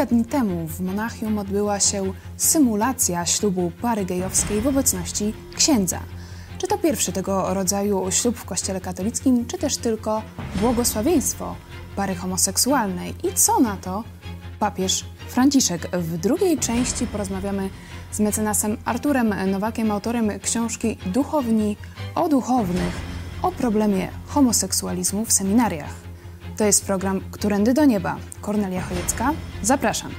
Kilka dni temu w Monachium odbyła się symulacja ślubu pary gejowskiej w obecności księdza. Czy to pierwszy tego rodzaju ślub w Kościele katolickim, czy też tylko błogosławieństwo pary homoseksualnej? I co na to papież Franciszek? W drugiej części porozmawiamy z mecenasem Arturem Nowakiem, autorem książki Duchowni o duchownych, o problemie homoseksualizmu w seminariach. To jest program Którędy do Nieba. Kornelia Chojecka, zapraszam.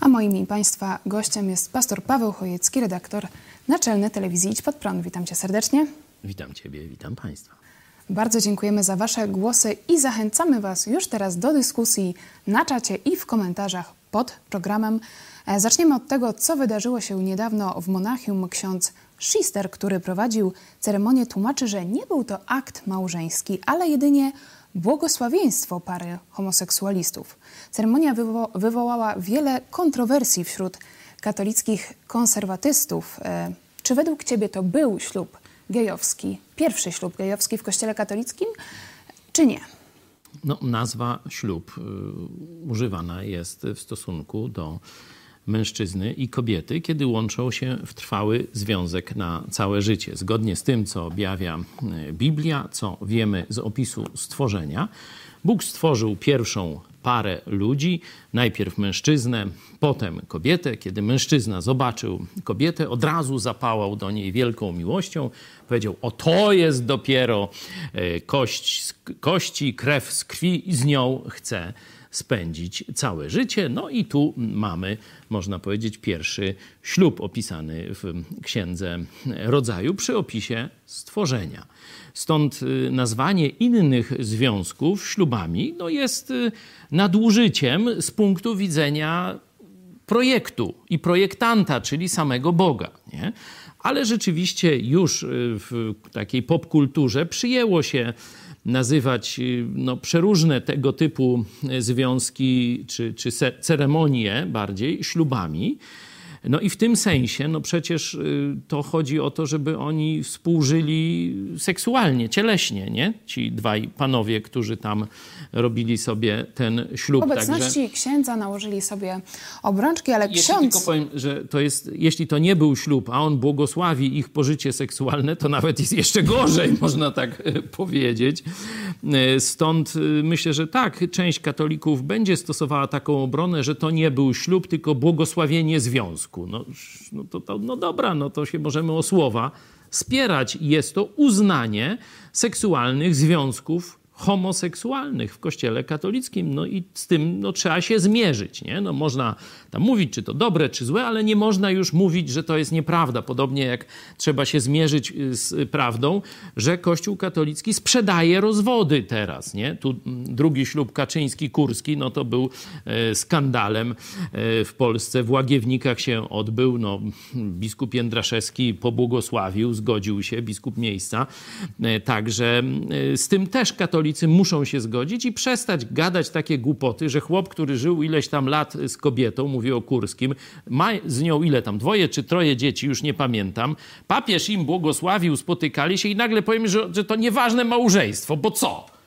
A moim i Państwa gościem jest pastor Paweł Chojecki, redaktor naczelny telewizji Idź Pod Prąd. Witam Cię serdecznie. Witam Ciebie, witam Państwa. Bardzo dziękujemy za Wasze głosy i zachęcamy Was już teraz do dyskusji na czacie i w komentarzach pod programem. E, Zaczniemy od tego, co wydarzyło się niedawno w Monachium. Ksiądz Schister, który prowadził ceremonię, tłumaczy, że nie był to akt małżeński, ale jedynie błogosławieństwo pary homoseksualistów. Ceremonia wywo wywołała wiele kontrowersji wśród katolickich konserwatystów. E, Czy według Ciebie to był ślub gejowski, pierwszy ślub gejowski w Kościele katolickim, czy nie? No, nazwa ślub y, używana jest w stosunku do mężczyzny i kobiety, kiedy łączą się w trwały związek na całe życie. Zgodnie z tym, co objawia y, Biblia, co wiemy z opisu stworzenia, Bóg stworzył pierwszą parę ludzi, najpierw mężczyznę, potem kobietę. Kiedy mężczyzna zobaczył kobietę, od razu zapałał do niej wielką miłością. Powiedział: O, to jest dopiero e, kość kości, krew z krwi, i z nią chcę spędzić całe życie. No i tu mamy, można powiedzieć, pierwszy ślub opisany w Księdze Rodzaju przy opisie stworzenia. Stąd y, nazwanie innych związków ślubami no jest y, nadużyciem z punktu widzenia projektu i projektanta, czyli samego Boga. Nie? Ale rzeczywiście już y, w takiej popkulturze przyjęło się nazywać no, przeróżne tego typu związki czy, czy ceremonie bardziej ślubami. No i w tym sensie, no przecież y, to chodzi o to, żeby oni współżyli seksualnie, cieleśnie, nie? Ci dwaj panowie, którzy tam robili sobie ten ślub. W obecności Także... księdza nałożyli sobie obrączki, ale jeśli ksiądz... tylko powiem, że to jest, jeśli to nie był ślub, a on błogosławi ich pożycie seksualne, to nawet jest jeszcze gorzej, można tak e, powiedzieć. E, stąd e, myślę, że tak, część katolików będzie stosowała taką obronę, że to nie był ślub, tylko błogosławienie związku. No, no, to, to, no dobra, no to się możemy o słowa spierać. Jest to uznanie seksualnych związków homoseksualnych w kościele katolickim. No i z tym no, trzeba się zmierzyć. Nie? No, można tam mówić, czy to dobre, czy złe, ale nie można już mówić, że to jest nieprawda. Podobnie jak trzeba się zmierzyć y, z prawdą, że Kościół katolicki sprzedaje rozwody teraz. Nie? Tu mm, drugi ślub Kaczyński-Kurski, no to był e, skandalem e, w Polsce. W Łagiewnikach się odbył. No, biskup Jędraszewski pobłogosławił, zgodził się, biskup miejsca. E, także z tym też katolicy katolicy muszą się zgodzić i przestać gadać takie głupoty, że chłop, który żył ileś tam lat z kobietą, mówię o Kurskim, ma z nią ile tam, dwoje czy troje dzieci, już nie pamiętam. Papież im błogosławił, spotykali się i nagle powiem, że, że to nieważne małżeństwo, bo co?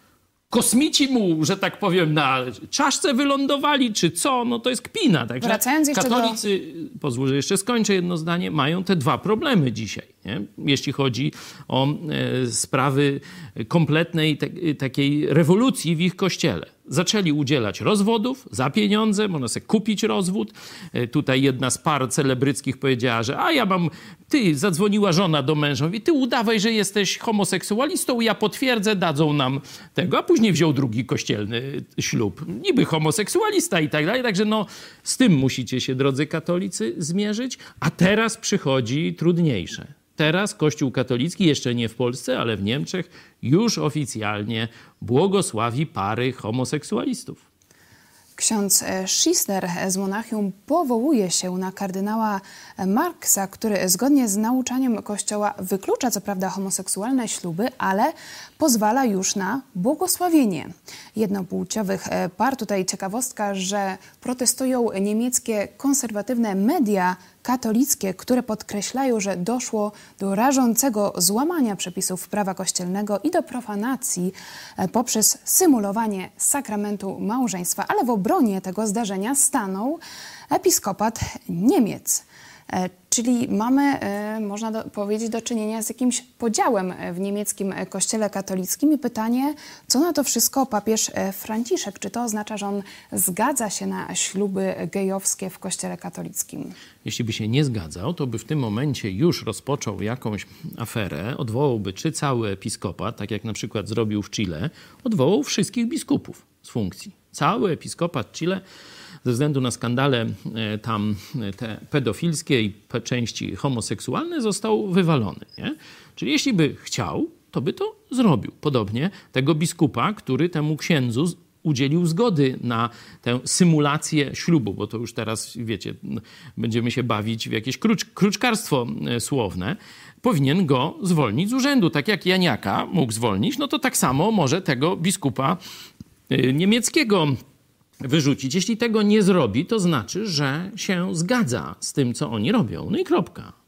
Kosmici mu, że tak powiem, na czaszce wylądowali, czy co, no to jest kpina. Także Wracając jeszcze katolicy, do... pozwól, że jeszcze skończę jedno zdanie, mają te dwa problemy dzisiaj, nie? jeśli chodzi o e, sprawy kompletnej te, takiej rewolucji w ich kościele zaczęli udzielać rozwodów za pieniądze, można sobie kupić rozwód. E, tutaj jedna z par celebryckich powiedziała, że a ja mam, ty, zadzwoniła żona do męża, mówi, ty udawaj, że jesteś homoseksualistą, ja potwierdzę, dadzą nam tego, a później wziął drugi kościelny ślub. Niby homoseksualista i tak dalej, także no z tym musicie się, drodzy katolicy, zmierzyć, a teraz przychodzi trudniejsze. Teraz Kościół katolicki, jeszcze nie w Polsce, ale w Niemczech, już oficjalnie błogosławi pary homoseksualistów. Ksiądz Schisler z Monachium powołuje się na kardynała Marksa, który zgodnie z nauczaniem Kościoła wyklucza co prawda homoseksualne śluby, ale pozwala już na błogosławienie jednopłciowych par. Tutaj ciekawostka, że protestują niemieckie konserwatywne media katolickie, które podkreślają, że doszło do rażącego złamania przepisów prawa kościelnego i do profanacji e, poprzez symulowanie sakramentu małżeństwa, ale w obronie tego zdarzenia stanął episkopat Niemiec. E, czyli mamy, e, można do, powiedzieć, do czynienia z jakimś podziałem w niemieckim kościele katolickim i pytanie, co na to wszystko papież Franciszek? Czy to oznacza, że on zgadza się na śluby gejowskie w kościele katolickim? Jeśli by się nie zgadzał, to by w tym momencie już rozpoczął jakąś aferę, odwołałby czy cały episkopat, tak jak na przykład zrobił w Chile, odwołał wszystkich biskupów z funkcji. Cały episkopat Chile ze względu na skandale e, tam e, te pedofilskie i części homoseksualne został wywalony. Nie? Czyli jeśli by chciał, to by to zrobił. Podobnie tego biskupa, który temu księdzu udzielił zgody na tę symulację ślubu, bo to już teraz, wiecie, będziemy się bawić w jakieś krucz, kruczkarstwo e, słowne, powinien go zwolnić z urzędu. Tak jak Janiaka mógł zwolnić, no to tak samo może tego biskupa niemieckiego wyrzucić. Jeśli tego nie zrobi, to znaczy, że się zgadza z tym, co oni robią. No i kropka.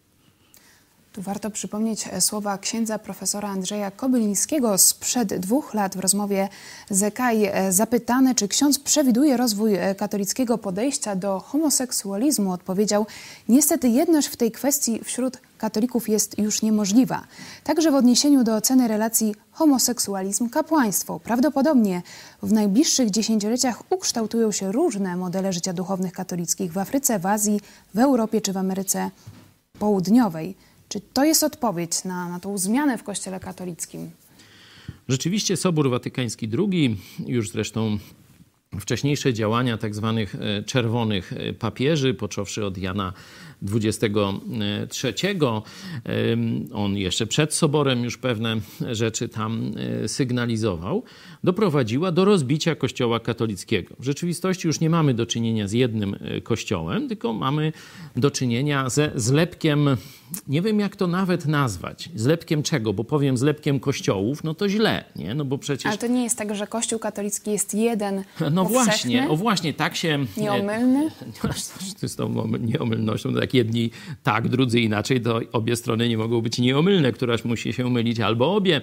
Tu warto przypomnieć słowa księdza profesora Andrzeja Kobylińskiego sprzed dwóch lat w rozmowie z EKAI. Zapytany, czy ksiądz przewiduje rozwój katolickiego podejścia do homoseksualizmu, odpowiedział: Niestety, jedność w tej kwestii wśród katolików jest już niemożliwa. Także w odniesieniu do oceny relacji homoseksualizm-kapłaństwo. Prawdopodobnie w najbliższych dziesięcioleciach ukształtują się różne modele życia duchownych katolickich w Afryce, w Azji, w Europie czy w Ameryce Południowej. Czy to jest odpowiedź na, na tą zmianę w Kościele katolickim? Rzeczywiście Sobór Watykański II, już zresztą wcześniejsze działania tak zwanych e, czerwonych e, papieży, począwszy od Jana 23. On jeszcze przed soborem już pewne rzeczy tam e, sygnalizował. Doprowadziła do rozbicia Kościoła katolickiego. W rzeczywistości już nie mamy do czynienia z jednym e, kościołem, tylko mamy do czynienia ze zlepkiem, nie wiem jak to nawet nazwać. Zlepkiem czego? Bo powiem zlepkiem kościołów, no to źle, nie? No bo przecież... Ale to nie jest tak, że Kościół katolicki jest jeden No właśnie, o właśnie, tak się... Nieomylny? Z tą nieomylnością, tak jedni tak, drudzy inaczej, to obie strony nie mogą być nieomylne, któraś musi się mylić albo obie.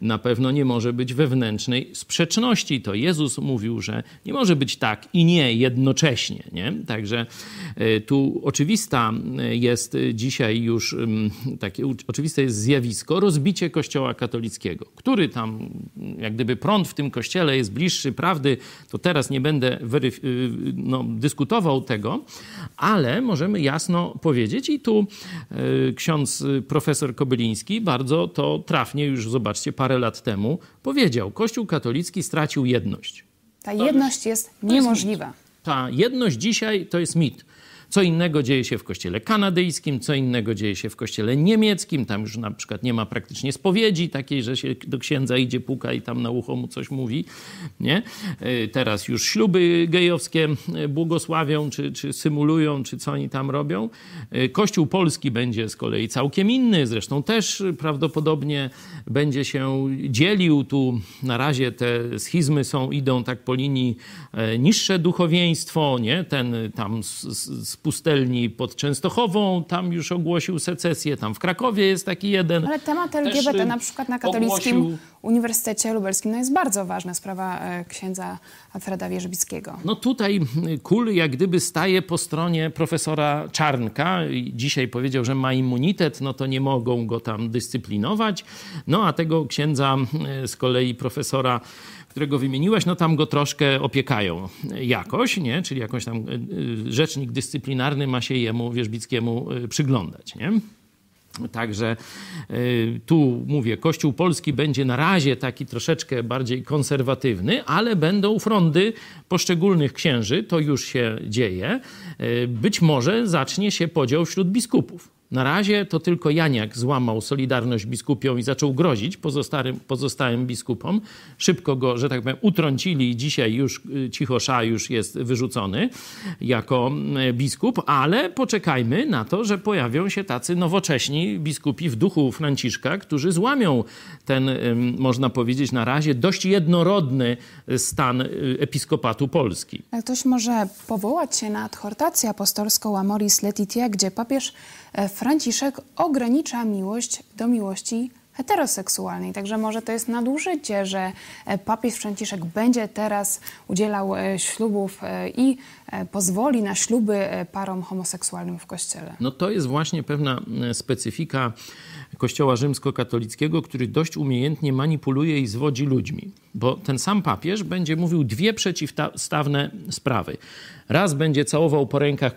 Na pewno nie może być wewnętrznej sprzeczności. To Jezus mówił, że nie może być tak i nie jednocześnie. Nie? Także e, tu oczywista jest dzisiaj już takie oczywiste jest zjawisko rozbicie Kościoła katolickiego, który tam jak gdyby prąd w tym kościele jest bliższy prawdy, to teraz nie będę y, no, dyskutował tego, ale możemy jasno powiedzieć i tu e, ksiądz y, profesor Kobyliński bardzo to trafnie już zobaczcie parę lat temu powiedział. Kościół katolicki stracił jedność. Ta jedność jest niemożliwa. Jest Ta jedność dzisiaj to jest mit. Co innego dzieje się w kościele kanadyjskim, co innego dzieje się w kościele niemieckim. Tam już na przykład nie ma praktycznie spowiedzi takiej, że się do księdza idzie, puka i tam na ucho mu coś mówi. Nie? E, teraz już śluby gejowskie e, błogosławią, czy, czy symulują, czy co oni tam robią. E, Kościół polski będzie z kolei całkiem inny, zresztą też prawdopodobnie będzie się dzielił. Tu na razie te schizmy są, idą tak po linii niższe duchowieństwo, nie? Ten tam z, z pustelni pod Częstochową, tam już ogłosił secesję, tam w Krakowie jest taki jeden. Ale temat LGBT y, na przykład na Katolickim ogłosił... Uniwersytecie Lubelskim no jest bardzo ważna sprawa e, księdza Alfreda Wierzbickiego. No tutaj y, kul jak gdyby staje po stronie profesora Czarnka. Dzisiaj powiedział, że ma immunitet, no to nie mogą go tam dyscyplinować. No a tego księdza y, z kolei profesora którego wymieniłaś, no tam go troszkę opiekają jakoś, nie? Czyli jakąś tam y, y, rzecznik dyscyplinarny ma się jemu, Wierzbickiemu, y, przyglądać, nie? Także tu mówię, Kościół Polski będzie na razie taki troszeczkę bardziej konserwatywny, ale będą frondy poszczególnych księży, to już się dzieje. Być może zacznie się podział wśród biskupów Na razie to tylko Janiak złamał Solidarność Biskupią i zaczął grozić pozostałym, pozostałym biskupom. Szybko go, że tak powiem, utrącili i dzisiaj już y, Cichosza już jest wyrzucony jako y, biskup, ale poczekajmy na to, że pojawią się tacy nowocześni biskupi w duchu Franciszka, którzy złamią ten, można powiedzieć, na razie dość jednorodny stan y, episkopatu Polski. Ktoś może powołać się na adhortację apostolską Amoris Letitia, gdzie papież Franciszek ogranicza miłość do miłości heteroseksualnej. Także może to jest nadużycie, że e, papież Franciszek będzie teraz udzielał e, ślubów i pozwoli na śluby parom homoseksualnym w kościele. No to jest właśnie pewna specyfika Kościoła rzymskokatolickiego, który dość umiejętnie manipuluje i zwodzi ludźmi. Bo ten sam papież będzie mówił dwie przeciwstawne sprawy. Raz będzie całował po rękach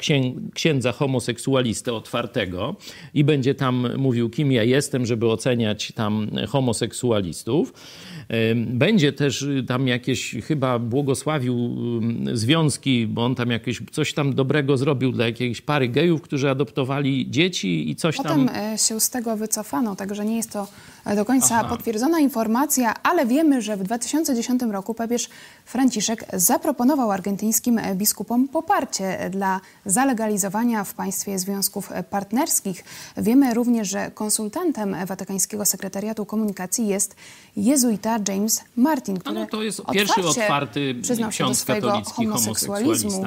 księdza homoseksualistę otwartego i będzie tam mówił, kim ja jestem, żeby oceniać tam homoseksualistów. Będzie też tam jakieś, chyba błogosławił związki, bo on tam jakieś coś tam dobrego zrobił dla jakiejś pary gejów, którzy adoptowali dzieci i coś Potem tam. E, się z tego wycofano, także nie jest to e, do końca Aha. potwierdzona informacja, ale wiemy, że w 2010 roku papież Franciszek zaproponował argentyńskim biskupom poparcie dla zalegalizowania w państwie związków partnerskich. Wiemy również, że konsultantem Watykańskiego Sekretariatu Komunikacji jest jezuita James Martin, który no to jest pierwszy otwarty przyznał się do swojego homoseksualizmu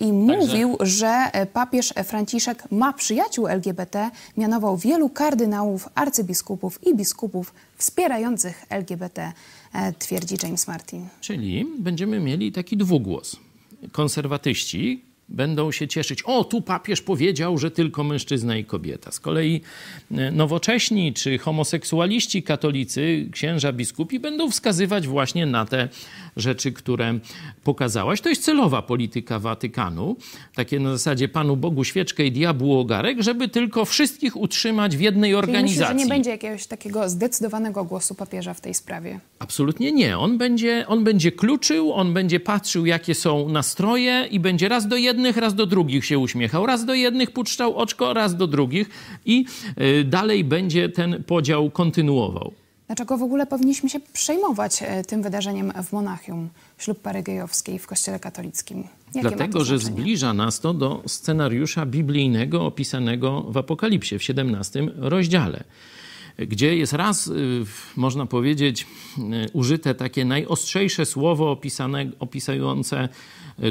i mówił, że e, papież Franciszek ma przyjaciół LGBT, mianował wielu kardynałów, arcybiskupów i biskupów wspierających LGBT, twierdzi James Martin. Czyli będziemy mieli taki dwugłos. Konserwatyści, będą się cieszyć. O, tu papież powiedział, że tylko mężczyzna i kobieta. Z kolei e, nowocześni czy homoseksualiści katolicy, księża, biskupi będą wskazywać właśnie na te rzeczy, które pokazałaś. To jest celowa polityka Watykanu. Takie na zasadzie Panu Bogu świeczkę i diabłu ogarek, żeby tylko wszystkich utrzymać w jednej organizacji. Myślę, że nie będzie jakiegoś takiego zdecydowanego głosu papieża w tej sprawie? Absolutnie nie. On będzie, on będzie kluczył, on będzie patrzył, jakie są nastroje i będzie raz do jednych, raz do drugich się uśmiechał. Raz do jednych puszczał oczko, raz do drugich i y, dalej będzie ten podział kontynuował. Dlaczego w ogóle powinniśmy się przejmować e, tym wydarzeniem w Monachium, ślub pary gejowskiej w Kościele katolickim? Jakie Dlatego, że zbliża nas to do scenariusza biblijnego opisanego w Apokalipsie w 17 rozdziale gdzie jest raz, y, można powiedzieć, y, użyte takie najostrzejsze słowo opisane, opisujące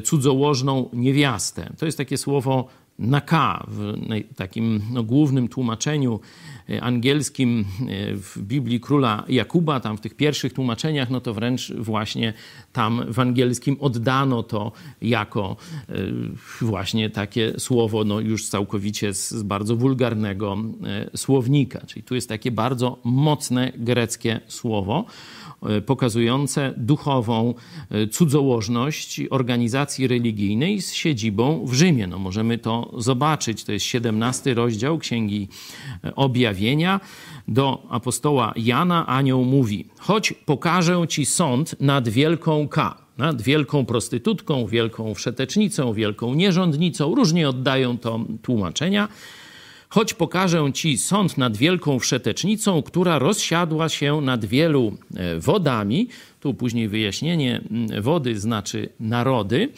cudzołożną niewiastę. To jest takie słowo naka w takim no, głównym tłumaczeniu e, angielskim e, w Biblii króla Jakuba, tam w tych pierwszych tłumaczeniach, no to wręcz właśnie tam w angielskim oddano to jako e, właśnie takie słowo, no już całkowicie z, z bardzo wulgarnego słownika. Czyli tu jest takie bardzo mocne greckie słowo, pokazujące duchową cudzołożność organizacji religijnej z siedzibą w Rzymie. No możemy to zobaczyć. To jest 17 rozdział Księgi e, Objawienia. Do apostoła Jana anioł mówi: Choć pokażę ci sąd nad wielką K nad wielką prostytutką, wielką wszetecznicą, wielką nierządnicą. Różnie oddają to tłumaczenia. Choć pokażę ci sąd nad wielką wszetecznicą, która rozsiadła się nad wielu e, wodami, tu później wyjaśnienie mm, wody znaczy narody,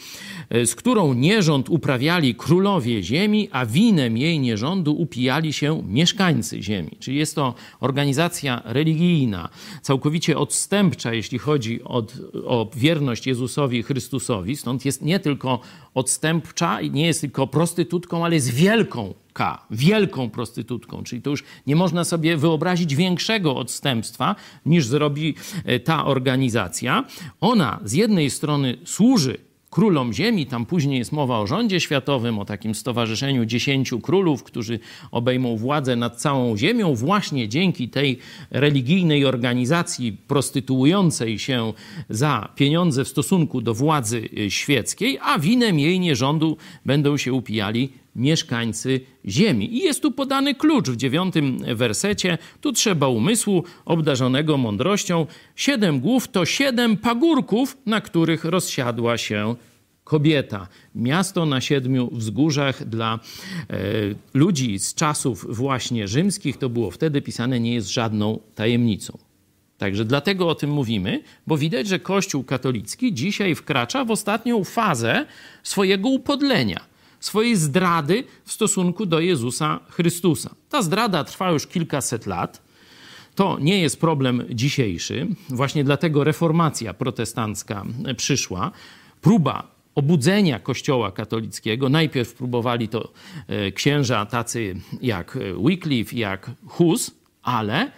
e, z którą nierząd uprawiali królowie ziemi, a winem jej nierządu upijali się mieszkańcy ziemi. Czyli jest to organizacja religijna, całkowicie odstępcza, jeśli chodzi od, o wierność Jezusowi Chrystusowi. Stąd jest nie tylko odstępcza, nie jest tylko prostytutką, ale jest wielką K, wielką prostytutką. Czyli to już nie można sobie wyobrazić większego odstępstwa niż zrobi e, ta organizacja. Ona z jednej strony służy królom ziemi, tam później jest mowa o rządzie światowym, o takim stowarzyszeniu dziesięciu królów, którzy obejmą władzę nad całą ziemią, właśnie dzięki tej religijnej organizacji prostytuującej się za pieniądze w stosunku do władzy e, świeckiej, a winem jej nierządu będą się upijali mieszkańcy ziemi. I jest tu podany klucz w dziewiątym wersecie. Tu trzeba umysłu obdarzonego mądrością. Siedem głów to siedem pagórków, na których rozsiadła się kobieta. Miasto na siedmiu wzgórzach dla e, ludzi z czasów właśnie rzymskich, to było wtedy pisane, nie jest żadną tajemnicą. Także dlatego o tym mówimy, bo widać, że Kościół katolicki dzisiaj wkracza w ostatnią fazę swojego upodlenia, swojej zdrady w stosunku do Jezusa Chrystusa. Ta zdrada trwa już kilkaset lat. To nie jest problem dzisiejszy. Właśnie dlatego reformacja protestancka przyszła. Próba obudzenia Kościoła katolickiego. Najpierw próbowali to e, księża tacy jak Wycliffe, jak Hus, ale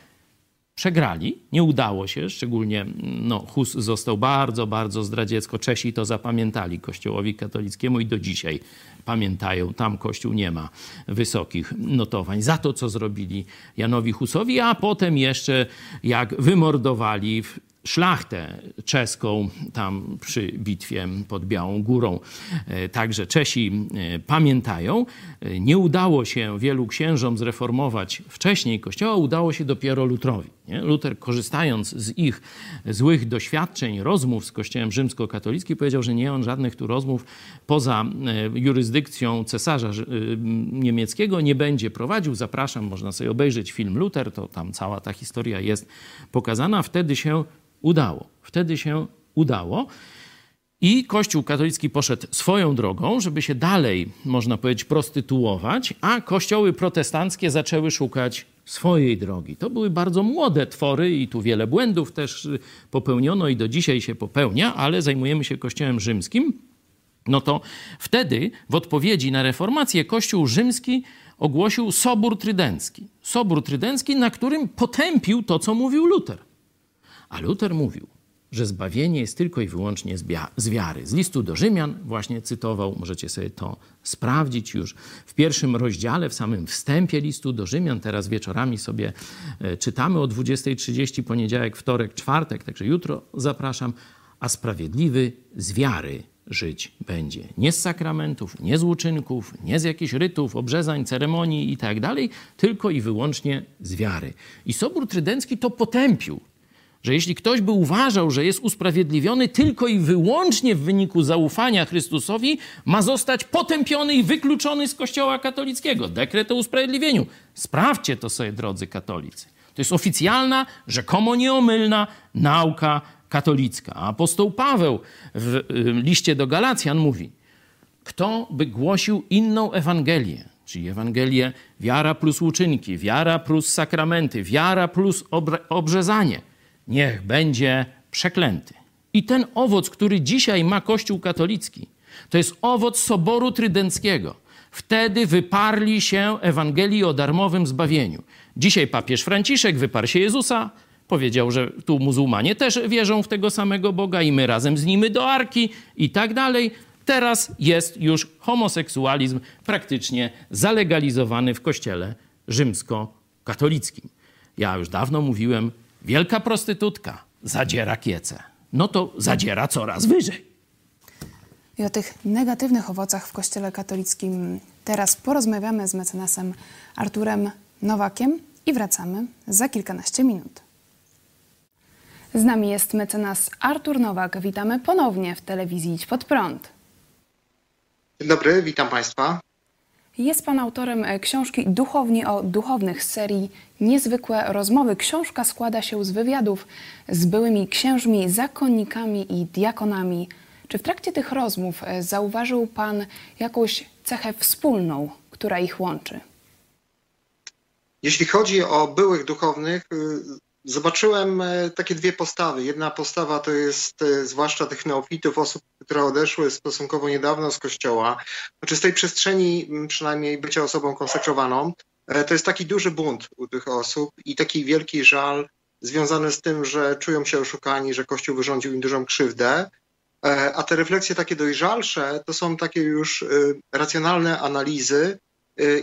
przegrali, nie udało się, szczególnie no, Hus został bardzo, bardzo zdradziecko. Czesi to zapamiętali Kościołowi katolickiemu i do dzisiaj pamiętają, tam Kościół nie ma wysokich notowań. Za to, co zrobili Janowi Husowi, a potem jeszcze jak wymordowali szlachtę czeską tam przy bitwie pod Białą Górą. E, także Czesi e, pamiętają. E, nie udało się wielu księżom zreformować wcześniej kościoła, udało się dopiero Lutrowi. Nie? Luter, korzystając z ich złych doświadczeń, rozmów z kościołem rzymskokatolickim, powiedział, że nie on żadnych tu rozmów poza jurysdykcją cesarza niemieckiego nie będzie prowadził. Zapraszam, można sobie obejrzeć film Luter, to tam cała ta historia jest pokazana. Wtedy się udało. Wtedy się udało. I Kościół katolicki poszedł swoją drogą, żeby się dalej, można powiedzieć, prostytuować, a kościoły protestanckie zaczęły szukać swojej drogi. To były bardzo młode twory i tu wiele błędów też popełniono i do dzisiaj się popełnia, ale zajmujemy się Kościołem rzymskim. No to wtedy w odpowiedzi na reformację Kościół rzymski ogłosił Sobór Trydencki. Sobór Trydencki, na którym potępił to, co mówił Luter. A Luther mówił, że zbawienie jest tylko i wyłącznie z wiary. Z listu do Rzymian właśnie cytował, możecie sobie to sprawdzić już w pierwszym rozdziale, w samym wstępie listu do Rzymian. Teraz wieczorami sobie e, czytamy o 20.30, poniedziałek, wtorek, czwartek, także jutro zapraszam. A sprawiedliwy z wiary żyć będzie. Nie z sakramentów, nie z uczynków, nie z jakichś rytów, obrzezań, ceremonii i tak dalej, tylko i wyłącznie z wiary. I Sobór Trydencki to potępił że jeśli ktoś by uważał, że jest usprawiedliwiony tylko i wyłącznie w wyniku zaufania Chrystusowi, ma zostać potępiony i wykluczony z Kościoła katolickiego. Dekret o usprawiedliwieniu. Sprawdźcie to sobie, drodzy katolicy. To jest oficjalna, rzekomo nieomylna nauka katolicka. Apostoł Paweł w liście do Galacjan mówi: Kto by głosił inną Ewangelię, czyli Ewangelię wiara plus uczynki, wiara plus sakramenty, wiara plus obrzezanie, niech będzie przeklęty. I ten owoc, który dzisiaj ma Kościół katolicki, to jest owoc Soboru Trydenckiego. Wtedy wyparli się Ewangelii o darmowym zbawieniu. Dzisiaj papież Franciszek wyparł się Jezusa, powiedział, że tu muzułmanie też wierzą w tego samego Boga i my razem z nimi do arki i tak dalej. Teraz jest już homoseksualizm praktycznie zalegalizowany w kościele rzymskokatolickim. Ja już dawno mówiłem, Wielka prostytutka zadziera kiece. No to zadziera coraz wyżej. I o tych negatywnych owocach w Kościele katolickim teraz porozmawiamy z mecenasem Arturem Nowakiem i wracamy za kilkanaście minut. Z nami jest mecenas Artur Nowak. Witamy ponownie w telewizji Idź Pod Prąd. Dzień dobry, witam Państwa. Jest Pan autorem e, książki Duchowni o duchownych z serii Niezwykłe rozmowy. Książka składa się z wywiadów z byłymi księżmi, zakonnikami i diakonami. Czy w trakcie tych rozmów e, zauważył Pan jakąś cechę wspólną, która ich łączy? Jeśli chodzi o byłych duchownych, y, Zobaczyłem e, takie dwie postawy. Jedna postawa to jest e, zwłaszcza tych neofitów, osób, które odeszły stosunkowo niedawno z kościoła, znaczy z tej przestrzeni przynajmniej bycia osobą konsekrowaną. E, to jest taki duży bunt u tych osób i taki wielki żal związany z tym, że czują się oszukani, że Kościół wyrządził im dużą krzywdę. A te refleksje takie dojrzalsze to są takie już racjonalne analizy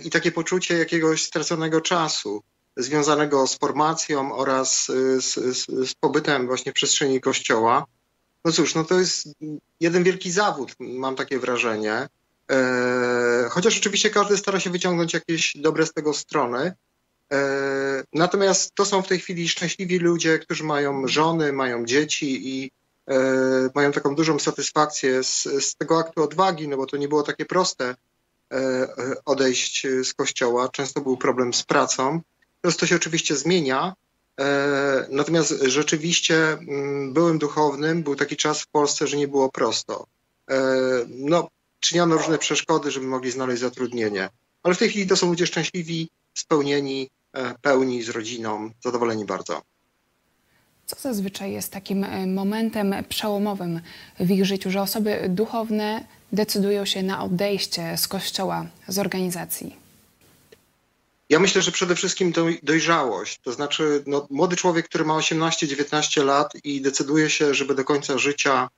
i takie poczucie jakiegoś straconego czasu związanego z formacją oraz y, z, z, z pobytem właśnie w przestrzeni kościoła. No cóż, no to jest jeden wielki zawód, mam takie wrażenie. E, chociaż oczywiście każdy stara się wyciągnąć jakieś dobre z tego strony. E, natomiast to są w tej chwili szczęśliwi ludzie, którzy mają żony, mają dzieci i mają taką dużą satysfakcję z, z tego aktu odwagi, no bo to nie było takie proste odejść z kościoła. Często był problem z pracą. Teraz to się oczywiście zmienia, natomiast rzeczywiście mm, byłem duchownym, był taki czas w Polsce, że nie było prosto. No, czyniono różne przeszkody, żeby mogli znaleźć zatrudnienie. Ale w tej chwili to są ludzie szczęśliwi, spełnieni, e, pełni z rodziną, zadowoleni bardzo. Co zazwyczaj jest takim e, momentem przełomowym w ich życiu, że osoby duchowne decydują się na odejście z kościoła, z organizacji? Ja myślę, że przede wszystkim dojrzałość. To znaczy, no, młody człowiek, który ma 18-19 lat i decyduje się, żeby do końca życia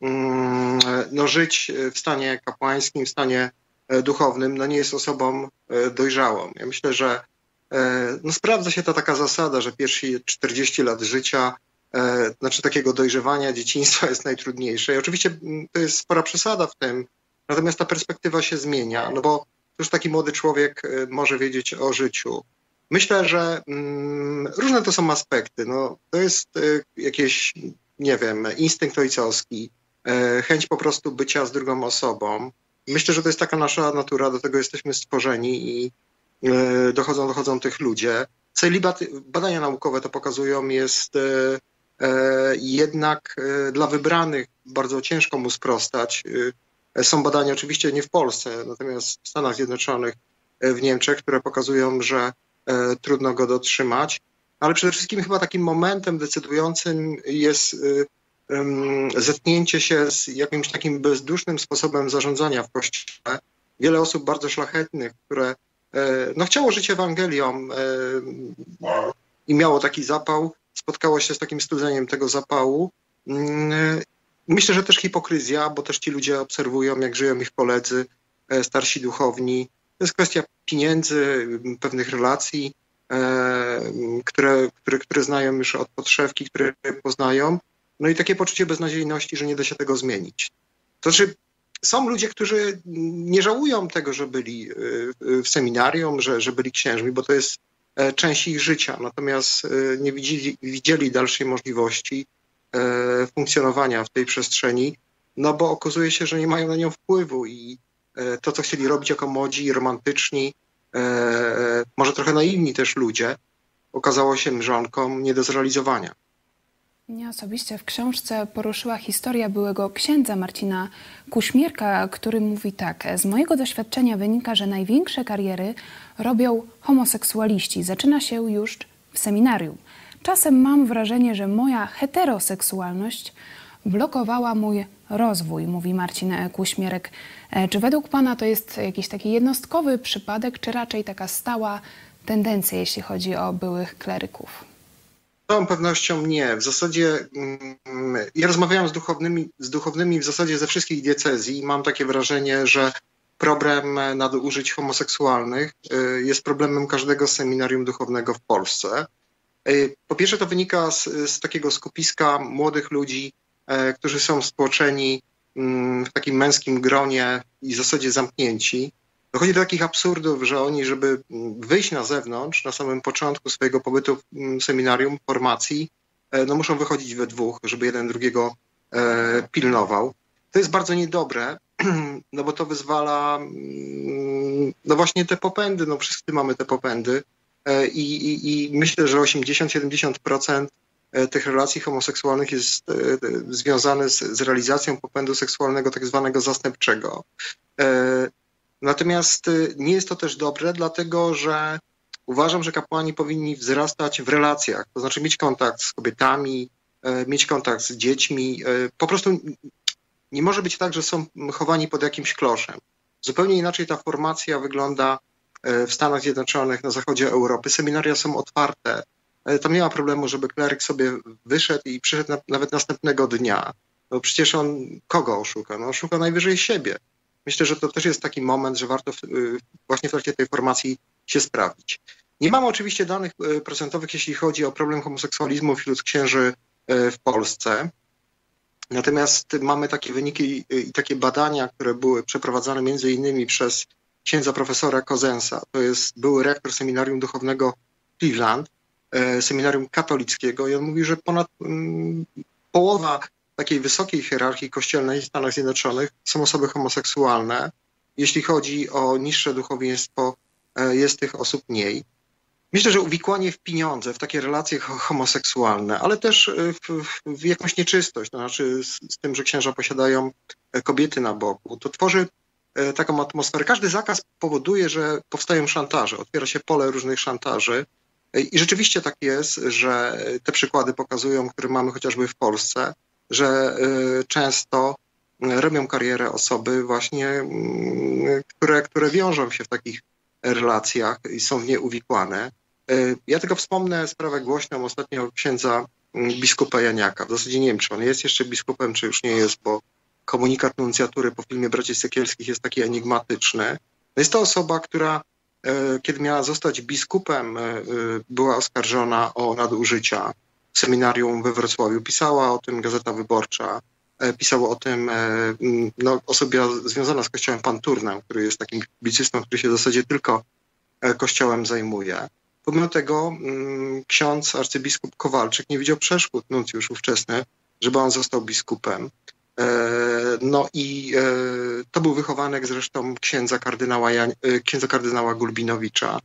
mm, no, żyć w stanie kapłańskim, w stanie E, duchownym, no nie jest osobą e, dojrzałą. Ja myślę, że e, no sprawdza się ta taka zasada, że pierwsze 40 lat życia, znaczy takiego dojrzewania dzieciństwa jest najtrudniejsze. I oczywiście mm, to jest spora przesada w tym, natomiast ta perspektywa się zmienia, no bo już taki młody człowiek może wiedzieć o życiu. Myślę, że mm, różne to są aspekty. No, to jest jakieś, nie wiem, instynkt ojcowski, chęć po prostu bycia z drugą osobą, Myślę, że to jest taka nasza natura, do tego jesteśmy stworzeni i e, dochodzą, dochodzą tych ludzie. Celibat, badania naukowe to pokazują, jest e, e, jednak dla wybranych bardzo ciężko mu sprostać. Są badania oczywiście nie w Polsce, natomiast w Stanach Zjednoczonych, w Niemczech, które pokazują, że trudno go dotrzymać. Ale przede wszystkim chyba takim momentem decydującym jest zetknięcie się z jakimś takim bezdusznym sposobem zarządzania w Kościele. Wiele osób bardzo szlachetnych, które e, no, chciało żyć Ewangelią e, i miało taki zapał, spotkało się z takim studzeniem tego zapału. Myślę, że też hipokryzja, bo też ci ludzie obserwują, jak żyją ich koledzy, e, starsi duchowni. To jest kwestia pieniędzy, pewnych relacji, które, które, które znają już od podszewki, które poznają. No i takie poczucie beznadziejności, że nie da się tego zmienić. To znaczy, są ludzie, którzy nie żałują tego, że byli y, w seminarium, że, że byli księżmi, bo to jest e, część ich życia, natomiast e, nie widzieli, widzieli dalszej możliwości e, funkcjonowania w tej przestrzeni, no bo okazuje się, że nie mają na nią wpływu i to, co chcieli robić jako młodzi, romantyczni, może trochę naiwni też ludzie, okazało się mrzonką nie do zrealizowania. Mnie osobiście w książce poruszyła historia byłego księdza Marcina Kuśmierka, który mówi tak: Z mojego doświadczenia wynika, że największe kariery robią homoseksualiści. Zaczyna się już w seminarium. Czasem mam wrażenie, że moja heteroseksualność blokowała mój rozwój, mówi Marcin Kuśmierek. E, czy według Pana to jest jakiś taki jednostkowy przypadek, czy raczej taka stała tendencja, jeśli chodzi o byłych kleryków? Z całą pewnością nie. W zasadzie mm, ja rozmawiałem z duchownymi, z duchownymi w zasadzie ze wszystkich diecezji i mam takie wrażenie, że problem nadużyć homoseksualnych y, jest problemem każdego seminarium duchownego w Polsce. Y, po pierwsze to wynika z, z takiego skupiska młodych ludzi, y, którzy są stłoczeni mm, w takim męskim gronie i w zasadzie zamknięci. Dochodzi do takich absurdów, że oni, żeby wyjść na zewnątrz na samym początku swojego pobytu w mm, seminarium, formacji, e, no muszą wychodzić we dwóch, żeby jeden drugiego e, pilnował. To jest bardzo niedobre, no bo to wyzwala mm, no właśnie te popędy, no wszyscy mamy te popędy e, i, i, i myślę, że 80-70% tych relacji homoseksualnych jest związane z, z realizacją popędu seksualnego tak zwanego zastępczego. Natomiast nie jest to też dobre, dlatego że uważam, że kapłani powinni wzrastać w relacjach, to znaczy mieć kontakt z kobietami, e, mieć kontakt z dziećmi. E, po prostu nie może być tak, że są chowani pod jakimś kloszem. Zupełnie inaczej ta formacja wygląda e, w Stanach Zjednoczonych, na zachodzie Europy. Seminaria są otwarte. Tam nie ma problemu, żeby kleryk sobie wyszedł i przyszedł na, nawet następnego dnia. No przecież on kogo oszuka? No oszuka najwyżej siebie. Myślę, że to też jest taki moment, że warto y, właśnie w trakcie tej formacji się sprawdzić. Nie mamy oczywiście danych y, procentowych, jeśli chodzi o problem homoseksualizmu wśród księży w Polsce. Natomiast mamy takie wyniki i takie badania, które były przeprowadzane między innymi przez księdza profesora Kozensa. To jest były rektor seminarium duchownego Cleveland, seminarium katolickiego i on mówi, że ponad mm, połowa takiej wysokiej hierarchii kościelnej w Stanach Zjednoczonych są osoby homoseksualne. Jeśli chodzi o niższe duchowieństwo, jest tych osób mniej. Myślę, że uwikłanie w pieniądze, w takie relacje homoseksualne, ale też w, w jakąś nieczystość, to znaczy z, z, tym, że księża posiadają kobiety na boku, to tworzy taką atmosferę. Każdy zakaz powoduje, że powstają szantaże, otwiera się pole różnych szantaży. I rzeczywiście tak jest, że te przykłady pokazują, które mamy chociażby w Polsce, że często robią karierę osoby właśnie, mm, które, które wiążą się w takich relacjach i są w nie uwikłane. Ja tylko wspomnę sprawę głośną ostatnio księdza mm, biskupa Janiaka. W zasadzie nie wiem, czy on jest jeszcze biskupem, czy już nie jest, bo komunikat nuncjatury po filmie Braci Sekielskich jest taki enigmatyczny. Jest to osoba, która kiedy miała zostać biskupem, była oskarżona o nadużycia w seminarium we Wrocławiu. Pisała o tym Gazeta Wyborcza, pisała o tym no, osoba związana z kościołem Panturnem, który jest takim publicystą, który się w zasadzie tylko kościołem zajmuje. Pomimo tego ksiądz arcybiskup Kowalczyk nie widział przeszkód, nuncjusz ówczesny, żeby on został biskupem. No i to był wychowanek zresztą księdza kardynała, Jan, księdza kardynała Gulbinowicza,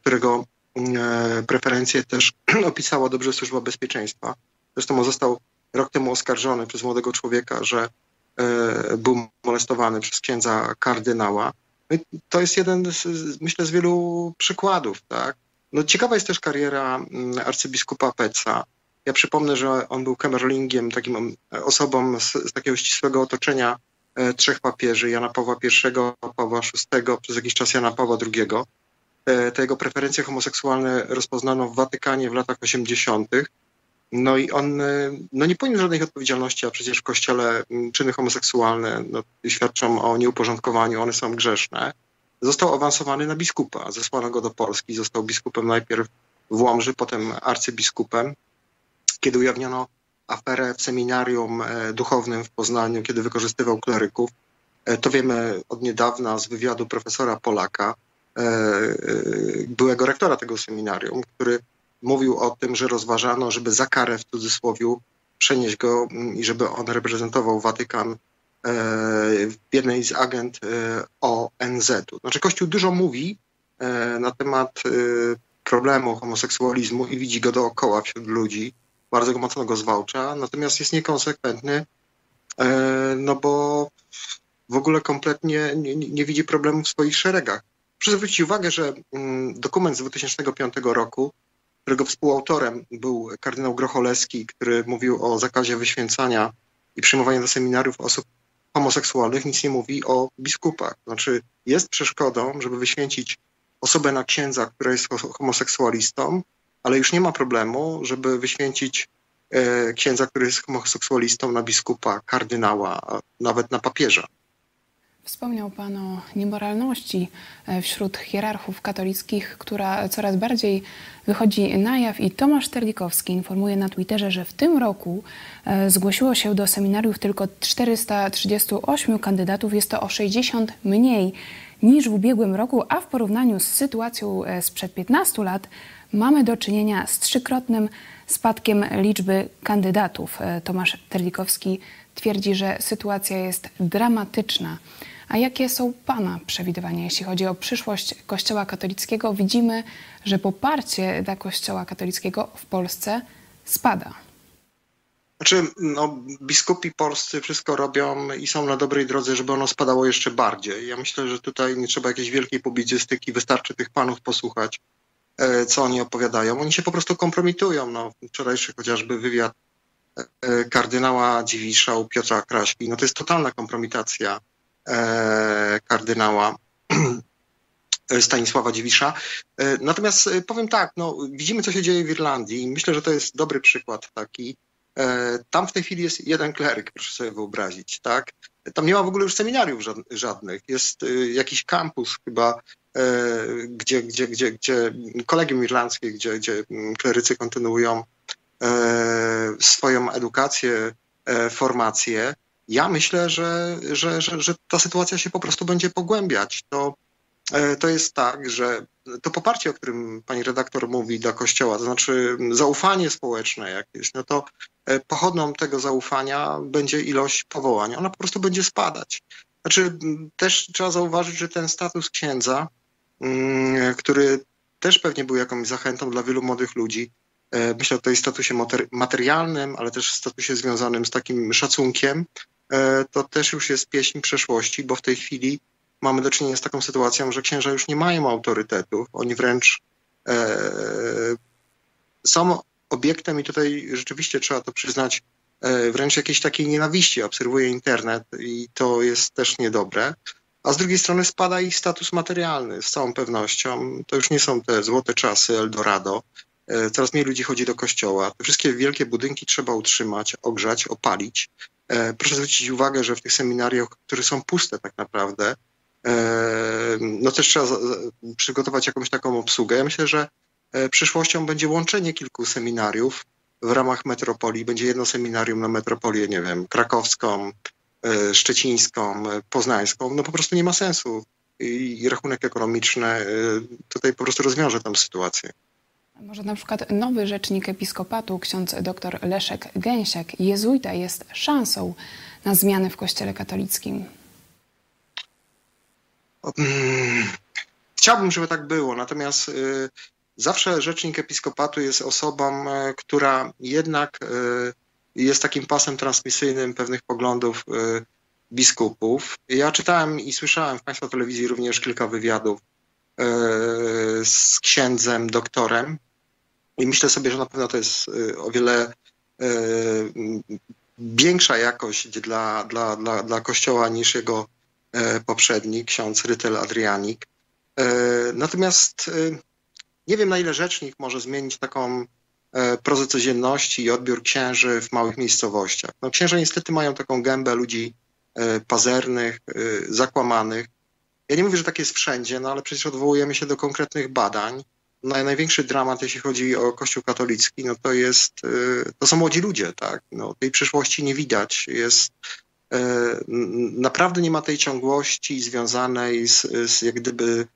którego preferencje też opisała dobrze Służba Bezpieczeństwa. Zresztą on został rok temu oskarżony przez młodego człowieka, że był molestowany przez księdza kardynała. No to jest jeden, z, myślę, z wielu przykładów. Tak? No, ciekawa jest też kariera arcybiskupa Peca. Ja przypomnę, że on był kamerlingiem, takim osobą z, z takiego ścisłego otoczenia e, trzech papieży, Jana Pawła I, Pawła VI, przez jakiś czas Jana Pawła II. E, te jego preferencje homoseksualne rozpoznano w Watykanie w latach 80. No i on no nie poniósł żadnej odpowiedzialności, a przecież w kościele czyny homoseksualne no, świadczą o nieuporządkowaniu, one są grzeszne. Został awansowany na biskupa, zesłano go do Polski, został biskupem najpierw w Łomży, potem arcybiskupem. Kiedy ujawniono aferę w seminarium duchownym w Poznaniu, kiedy wykorzystywał kleryków, to wiemy od niedawna z wywiadu profesora Polaka, byłego rektora tego seminarium, który mówił o tym, że rozważano, żeby za karę w cudzysłowie przenieść go i żeby on reprezentował Watykan w jednej z agent ONZ-u. Znaczy Kościół dużo mówi na temat problemu homoseksualizmu i widzi go dookoła wśród ludzi, bardzo mocno go zwalcza, natomiast jest niekonsekwentny, no bo w ogóle kompletnie nie, nie widzi problemu w swoich szeregach. Proszę zwrócić uwagę, że dokument z 2005 roku którego współautorem był kardynał Grocholewski, który mówił o zakazie wyświęcania i przyjmowania do seminariów osób homoseksualnych, nic nie mówi o biskupach. Znaczy jest przeszkodą, żeby wyświęcić osobę na księdza, która jest homoseksualistą, ale już nie ma problemu, żeby wyświęcić e, księdza, który jest homoseksualistą na biskupa, kardynała, nawet na papieża. Wspomniał Pan o niemoralności e, wśród hierarchów katolickich, która coraz bardziej wychodzi na jaw i Tomasz Terlikowski informuje na Twitterze, że w tym roku e, zgłosiło się do seminariów tylko 438 kandydatów. Jest to o 60 mniej niż w ubiegłym roku, a w porównaniu z sytuacją sprzed 15 lat mamy do czynienia z trzykrotnym spadkiem liczby kandydatów. Tomasz Terlikowski twierdzi, że sytuacja jest dramatyczna. A jakie są Pana przewidywania, jeśli chodzi o przyszłość Kościoła katolickiego? Widzimy, że poparcie dla Kościoła katolickiego w Polsce spada. Znaczy, no, biskupi polscy wszystko robią i są na dobrej drodze, żeby ono spadało jeszcze bardziej. Ja myślę, że tutaj nie trzeba jakiejś wielkiej publicystyki, wystarczy tych panów posłuchać, e, co oni opowiadają. Oni się po prostu kompromitują. No, wczorajszy chociażby wywiad e, kardynała Dziwisza u Piotra Kraśki, no to jest totalna kompromitacja E, kardynała Stanisława Dziwisza. E, natomiast e, powiem tak, no, widzimy, co się dzieje w Irlandii i myślę, że to jest dobry przykład taki. Tam w tej chwili jest jeden kleryk, proszę sobie wyobrazić, tak? Tam nie ma w ogóle już seminariów żadnych. Jest jakiś kampus chyba, gdzie, gdzie, gdzie, gdzie kolegium irlandzkie, gdzie, gdzie klerycy kontynuują swoją edukację, formację. Ja myślę, że, że, że, że ta sytuacja się po prostu będzie pogłębiać. To to jest tak, że to poparcie, o którym pani redaktor mówi dla Kościoła, to znaczy zaufanie społeczne jakieś, no to pochodną tego zaufania będzie ilość powołań. Ona po prostu będzie spadać. Znaczy, też trzeba zauważyć, że ten status księdza, który też pewnie był jakąś zachętą dla wielu młodych ludzi, e, myślę o tej statusie materialnym, ale też statusie związanym z takim szacunkiem, e, to też już jest pieśń przeszłości, bo w tej chwili mamy do czynienia z taką sytuacją, że księża już nie mają autorytetów, oni wręcz e, są obiektem i tutaj rzeczywiście trzeba to przyznać, wręcz jakiejś takiej nienawiści. Obserwuje internet i to jest też niedobre. A z drugiej strony spada ich status materialny z całą pewnością. To już nie są te złote czasy Eldorado. E, coraz mniej ludzi chodzi do kościoła. Te wszystkie wielkie budynki trzeba utrzymać, ogrzać, opalić. E, proszę zwrócić uwagę, że w tych seminariach, które są puste tak naprawdę, no też trzeba przygotować jakąś taką obsługę. Ja myślę, że przyszłością będzie łączenie kilku seminariów, w ramach metropolii będzie jedno seminarium na metropolię, nie wiem, krakowską, e, szczecińską, e, poznańską, no po prostu nie ma sensu. I rachunek ekonomiczny e, tutaj po prostu rozwiąże tę sytuację. Może na przykład nowy rzecznik episkopatu, ksiądz dr Leszek Gęsiak, jezuita, jest szansą na zmiany w Kościele katolickim? Hmm, chciałbym, żeby tak było, natomiast Zawsze rzecznik episkopatu jest osobą, e, która jednak e, jest takim pasem transmisyjnym pewnych poglądów e, biskupów. Ja czytałem i słyszałem w Państwa telewizji również kilka wywiadów z księdzem, doktorem i myślę sobie, że na pewno to jest o wiele większa jakość dla, dla, dla, dla Kościoła niż jego poprzednik, ksiądz Rytel Adrianik. Natomiast nie wiem, na ile rzecznik może zmienić taką e, prozę codzienności i odbiór księży w małych miejscowościach. No, księże niestety mają taką gębę ludzi e, pazernych, e, zakłamanych. Ja nie mówię, że tak jest wszędzie, no ale przecież odwołujemy się do konkretnych badań. No, największy dramat, jeśli chodzi o Kościół katolicki, no to jest, to są młodzi ludzie, tak? No, tej przyszłości nie widać. Jest, naprawdę nie ma tej ciągłości związanej z, z jak gdyby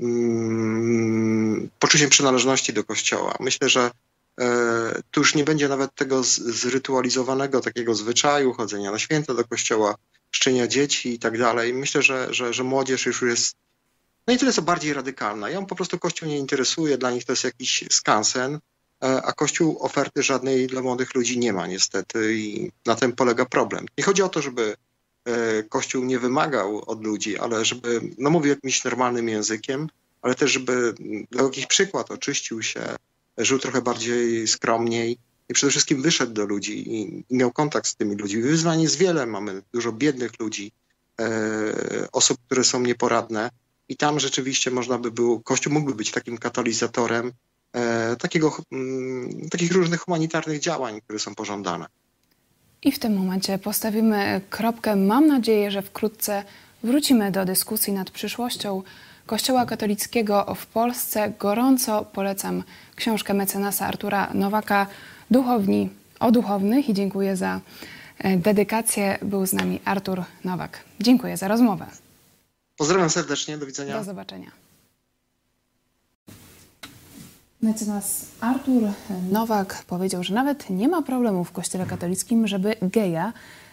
Mm, poczuciem przynależności do Kościoła. Myślę, że tu już nie będzie nawet tego zrytualizowanego takiego zwyczaju chodzenia na święta do Kościoła, szczenia dzieci i tak dalej. Myślę, że, że, że młodzież już jest no i tyle co bardziej radykalna. Ją po prostu Kościół nie interesuje, dla nich to jest jakiś skansen, e, a Kościół oferty żadnej dla młodych ludzi nie ma niestety i na tym polega problem. Nie chodzi o to, żeby E, Kościół nie wymagał od ludzi, ale żeby, no mówił jakimś normalnym językiem, ale też żeby dał jakiś przykład, oczyścił się, żył trochę bardziej skromniej i przede wszystkim wyszedł do ludzi i, i miał kontakt z tymi ludźmi. Wyzwań jest wiele, mamy dużo biednych ludzi, e, osób, które są nieporadne i tam rzeczywiście można by było, Kościół mógłby być takim katalizatorem e, takiego, mm, takich różnych humanitarnych działań, które są pożądane. I w tym momencie postawimy kropkę. Mam nadzieję, że wkrótce wrócimy do dyskusji nad przyszłością Kościoła katolickiego w Polsce. Gorąco polecam książkę mecenasa Artura Nowaka Duchowni o duchownych i dziękuję za e, dedykację. Był z nami Artur Nowak. Dziękuję za rozmowę. Pozdrawiam serdecznie, do widzenia. Do zobaczenia. Mecenas Artur Nowak powiedział, że nawet nie ma problemu w Kościele katolickim, żeby geja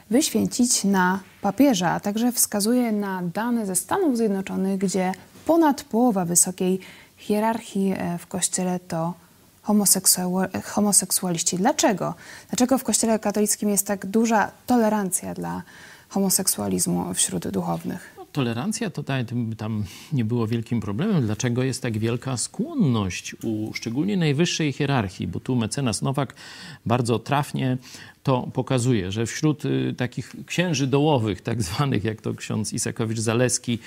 wyświęcić na papieża, a także wskazuje na dane ze Stanów Zjednoczonych, gdzie ponad połowa wysokiej hierarchii e, w Kościele to homoseksualiści. Dlaczego? Dlaczego w Kościele katolickim jest tak duża tolerancja dla homoseksualizmu wśród duchownych? tolerancja to tam nie było wielkim problemem. Dlaczego jest tak wielka skłonność u szczególnie najwyższej hierarchii? Bo tu mecenas Nowak bardzo trafnie to pokazuje, że wśród y, takich księży dołowych, tak zwanych, jak to ksiądz Isakowicz-Zaleski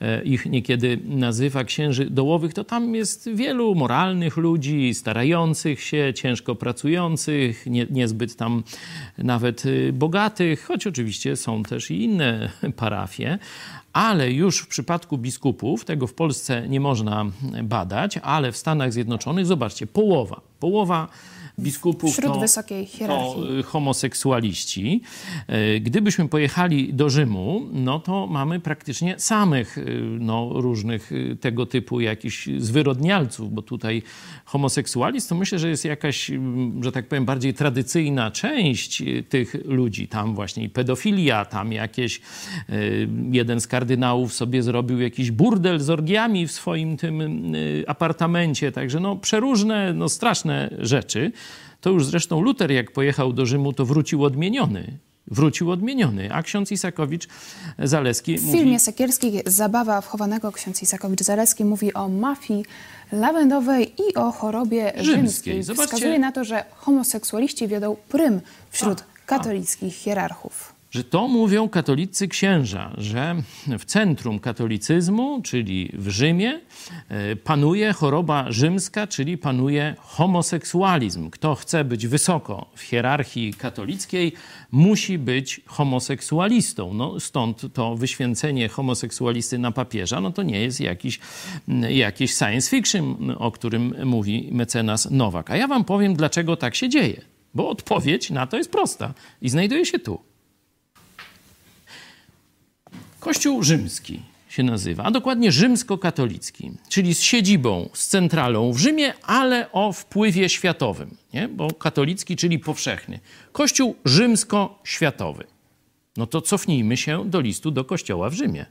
e, ich niekiedy nazywa, księży dołowych, to tam jest wielu moralnych ludzi, starających się, ciężko pracujących, nie, niezbyt tam nawet y, bogatych, choć oczywiście są też i inne parafie, ale już w przypadku biskupów, tego w Polsce nie można badać, ale w Stanach Zjednoczonych, zobaczcie, połowa, połowa biskupów Wśród to, wysokiej hierarchii. to y, homoseksualiści. Y, Gdybyśmy pojechali do Rzymu, no to mamy praktycznie samych y, no, różnych tego typu jakichś zwyrodnialców, bo tutaj homoseksualizm to myślę, że jest jakaś, mm, że tak powiem, bardziej tradycyjna część tych ludzi. Tam właśnie pedofilia, tam jakieś, jeden z kardynałów sobie zrobił jakiś burdel z orgiami w swoim tym apartamencie, także no przeróżne, no straszne rzeczy. To już zresztą Luter, jak pojechał do Rzymu, to wrócił odmieniony. Wrócił odmieniony. A ksiądz Isakowicz Zaleski W mówi... filmie Sekierskiej Zabawa wchowanego ksiądz Isakowicz-Zaleski mówi o mafii lawendowej i o chorobie Rzymskiej. rzymskiej. Zobaczcie- Wskazuje na to, że homoseksualiści wiodą prym wśród katolickich hierarchów. Że to mówią katolicy księża, że w centrum katolicyzmu, czyli w Rzymie, e, panuje choroba rzymska, czyli panuje homoseksualizm. Kto chce być wysoko w hierarchii katolickiej, musi być homoseksualistą. No, stąd to wyświęcenie homoseksualisty na papieża, no to nie jest jakiś, jakiś science fiction, o którym mówi mecenas Nowak. A ja wam powiem, dlaczego tak się dzieje. Bo odpowiedź na to jest prosta i znajduje się tu. Kościół rzymski się nazywa, a dokładnie rzymskokatolicki, czyli z siedzibą, z centralą w Rzymie, ale o wpływie światowym, nie? bo katolicki, czyli powszechny. Kościół rzymsko-światowy. No to cofnijmy się do listu do kościoła w Rzymie.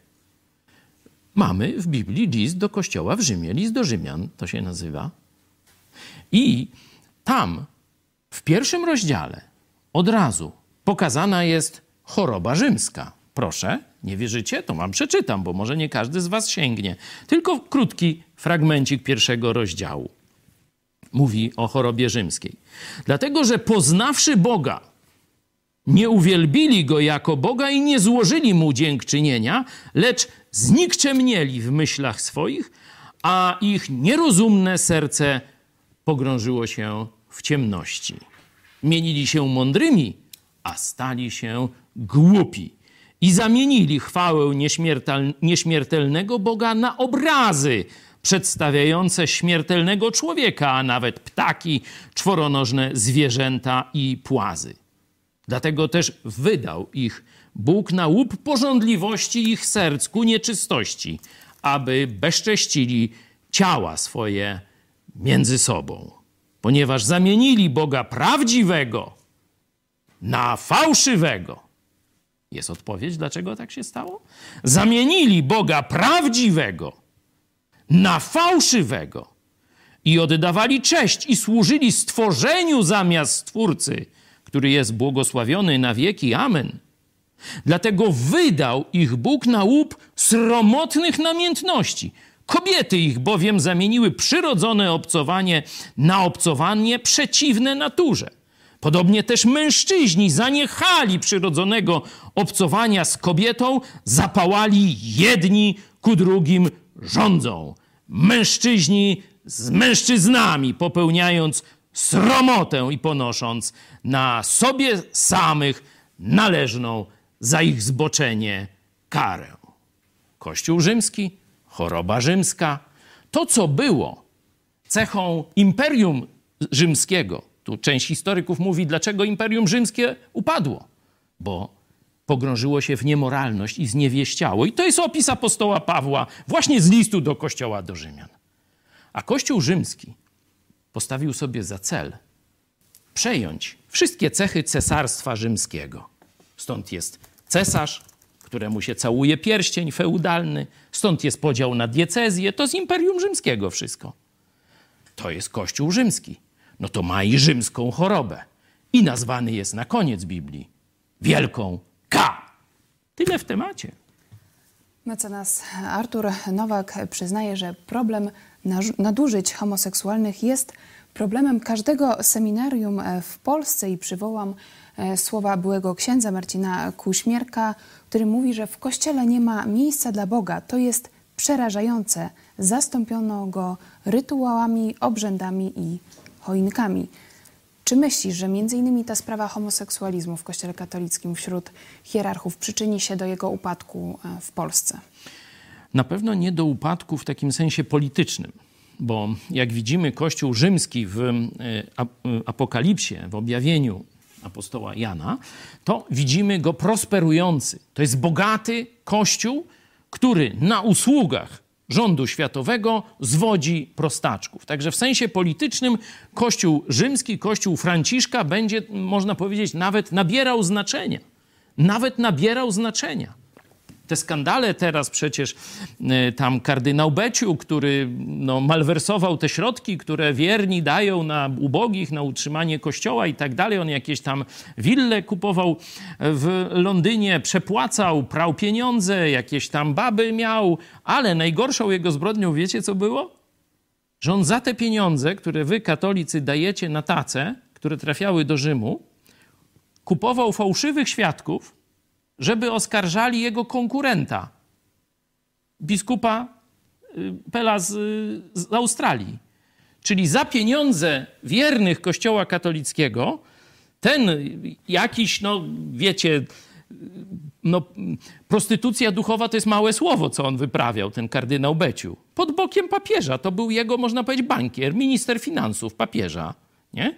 Mamy w Biblii list do kościoła w Rzymie, list do Rzymian to się nazywa. I tam w pierwszym rozdziale od razu pokazana jest choroba rzymska. Proszę, nie wierzycie? To wam przeczytam, bo może nie każdy z was sięgnie. Tylko krótki fragmencik pierwszego rozdziału. Mówi o chorobie rzymskiej. Dlatego, że poznawszy Boga, nie uwielbili Go jako Boga i nie złożyli Mu dziękczynienia, lecz znikczemnieli w myślach swoich, a ich nierozumne serce pogrążyło się w ciemności. Mienili się mądrymi, a stali się głupi. I zamienili chwałę nieśmiertel, nieśmiertelnego Boga na obrazy przedstawiające śmiertelnego człowieka, a nawet ptaki, czworonożne zwierzęta i płazy. Dlatego też wydał ich Bóg na łup porządliwości ich serc ku nieczystości, aby bezcześcili ciała swoje między sobą. Ponieważ zamienili Boga prawdziwego na fałszywego. Jest odpowiedź, dlaczego tak się stało? Zamienili Boga prawdziwego na fałszywego i oddawali cześć i służyli stworzeniu zamiast Stwórcy, który jest błogosławiony na wieki. Amen. Dlatego wydał ich Bóg na łup sromotnych namiętności. Kobiety ich bowiem zamieniły przyrodzone obcowanie na obcowanie przeciwne naturze. Podobnie też mężczyźni zaniechali przyrodzonego obcowania z kobietą, zapałali jedni ku drugim rządzą. Mężczyźni z mężczyznami, popełniając sromotę i ponosząc na sobie samych należną za ich zboczenie karę. Kościół rzymski, choroba rzymska, to co było cechą imperium rzymskiego. Tu część historyków mówi, dlaczego imperium rzymskie upadło, bo pogrążyło się w niemoralność i zniewieściało. I to jest opis apostoła Pawła właśnie z listu do kościoła do Rzymian. A kościół rzymski postawił sobie za cel przejąć wszystkie cechy cesarstwa rzymskiego. Stąd jest cesarz, któremu się całuje pierścień feudalny, stąd jest podział na diecezję, to z Imperium Rzymskiego wszystko. To jest Kościół rzymski. No to ma i rzymską chorobę. I nazwany jest na koniec Biblii Wielką K. Tyle w temacie. Mecenas Artur Nowak przyznaje, że problem nadużyć homoseksualnych jest problemem każdego seminarium w Polsce i przywołam słowa byłego księdza Marcina Kuśmierka, który mówi, że w kościele nie ma miejsca dla Boga. To jest przerażające. Zastąpiono go rytuałami, obrzędami i choinkami. Czy myślisz, że innymi ta sprawa homoseksualizmu w Kościele katolickim wśród hierarchów przyczyni się do jego upadku w Polsce? Na pewno nie do upadku w takim sensie politycznym, bo jak widzimy Kościół rzymski w e, Apokalipsie, w objawieniu apostoła Jana, to widzimy go prosperujący. To jest bogaty Kościół, który na usługach rządu światowego zwodzi prostaczków. Także w sensie politycznym Kościół rzymski, Kościół Franciszka będzie, można powiedzieć, nawet nabierał znaczenia. Nawet nabierał znaczenia. Te skandale teraz przecież e, tam kardynał Beciu, który no, malwersował te środki, które wierni dają na ubogich, na utrzymanie kościoła i tak dalej. On jakieś tam wille kupował w Londynie, przepłacał, prał pieniądze, jakieś tam baby miał, ale najgorszą jego zbrodnią wiecie co było? Że on za te pieniądze, które wy katolicy dajecie na tace, które trafiały do Rzymu, kupował fałszywych świadków, żeby oskarżali jego konkurenta, biskupa y, Pela z, z Australii. Czyli za pieniądze wiernych Kościoła katolickiego ten jakiś, no wiecie, no, prostytucja duchowa to jest małe słowo, co on wyprawiał, ten kardynał Beciu. Pod bokiem papieża. To był jego, można powiedzieć, bankier, minister finansów papieża. Nie?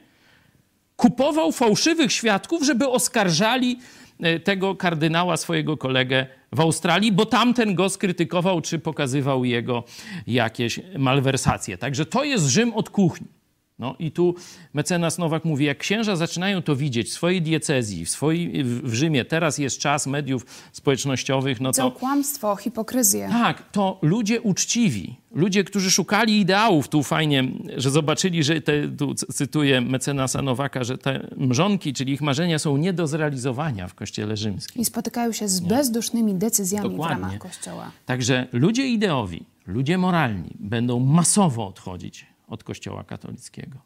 Kupował fałszywych świadków, żeby oskarżali tego kardynała, swojego kolegę w Australii, bo tamten go skrytykował, czy pokazywał jego jakieś malwersacje. Także to jest Rzym od kuchni. No i tu mecenas Nowak mówi, jak księża zaczynają to widzieć w swojej diecezji, w, swojej, w Rzymie, teraz jest czas mediów społecznościowych, no to... kłamstwo, hipokryzję. Tak, to ludzie uczciwi, ludzie, którzy szukali ideałów, tu fajnie, że zobaczyli, że te, tu cytuję mecenasa Nowaka, że te mrzonki, czyli ich marzenia są nie do zrealizowania w Kościele Rzymskim. I spotykają się z bezdusznymi decyzjami Dokładnie. w ramach Kościoła. Także ludzie ideowi, ludzie moralni będą masowo odchodzić od Kościoła katolickiego.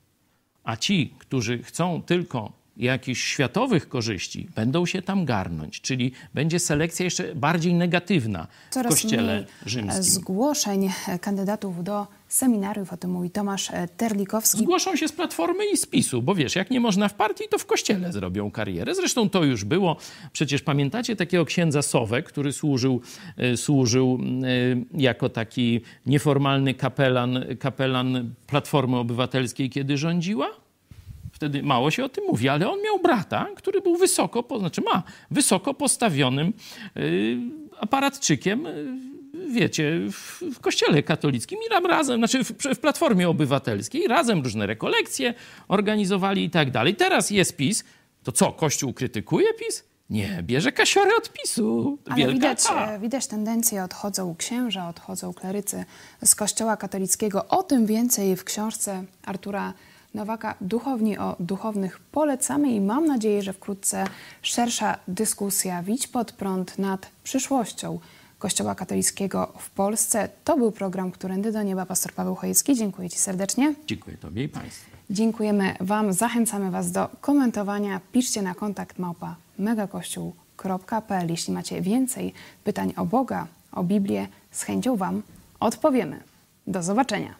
A ci, którzy chcą tylko jakichś światowych korzyści, będą się tam garnąć, czyli będzie selekcja jeszcze bardziej negatywna Coraz w Kościele rzymskim. zgłoszeń kandydatów do seminariów, o tym mówi Tomasz Terlikowski. Zgłoszą się z Platformy i z PiSu, bo wiesz, jak nie można w partii, to w Kościele zrobią karierę. Zresztą to już było. Przecież pamiętacie takiego księdza Sowę, który służył, e, służył e, jako taki nieformalny kapelan, kapelan Platformy Obywatelskiej, kiedy rządziła? Wtedy mało się o tym mówi, ale on miał brata, który był wysoko, znaczy ma wysoko postawionym y, aparatczykiem, y, wiecie, w, w kościele katolickim i tam razem, znaczy w, w Platformie Obywatelskiej, razem różne rekolekcje organizowali i tak dalej. Teraz jest PiS, to co, Kościół krytykuje PiS? Nie, bierze kasiorę od PiSu. Ale widać, e, widać tendencję, odchodzą księża, odchodzą klerycy z Kościoła katolickiego. O tym więcej w książce Artura Nowaka Duchowni o duchownych polecamy i mam nadzieję, że wkrótce szersza dyskusja Widź pod prąd nad przyszłością Kościoła katolickiego w Polsce. To był program Którędy do Nieba. Pastor Paweł Chojecki. Dziękuję Ci serdecznie. Dziękuję Tobie i Państwu. Dziękujemy Wam. Zachęcamy Was do komentowania. Piszcie na kontakt małpa megakościół.pl. Jeśli macie więcej pytań o Boga, o Biblię, z chęcią Wam odpowiemy. Do zobaczenia.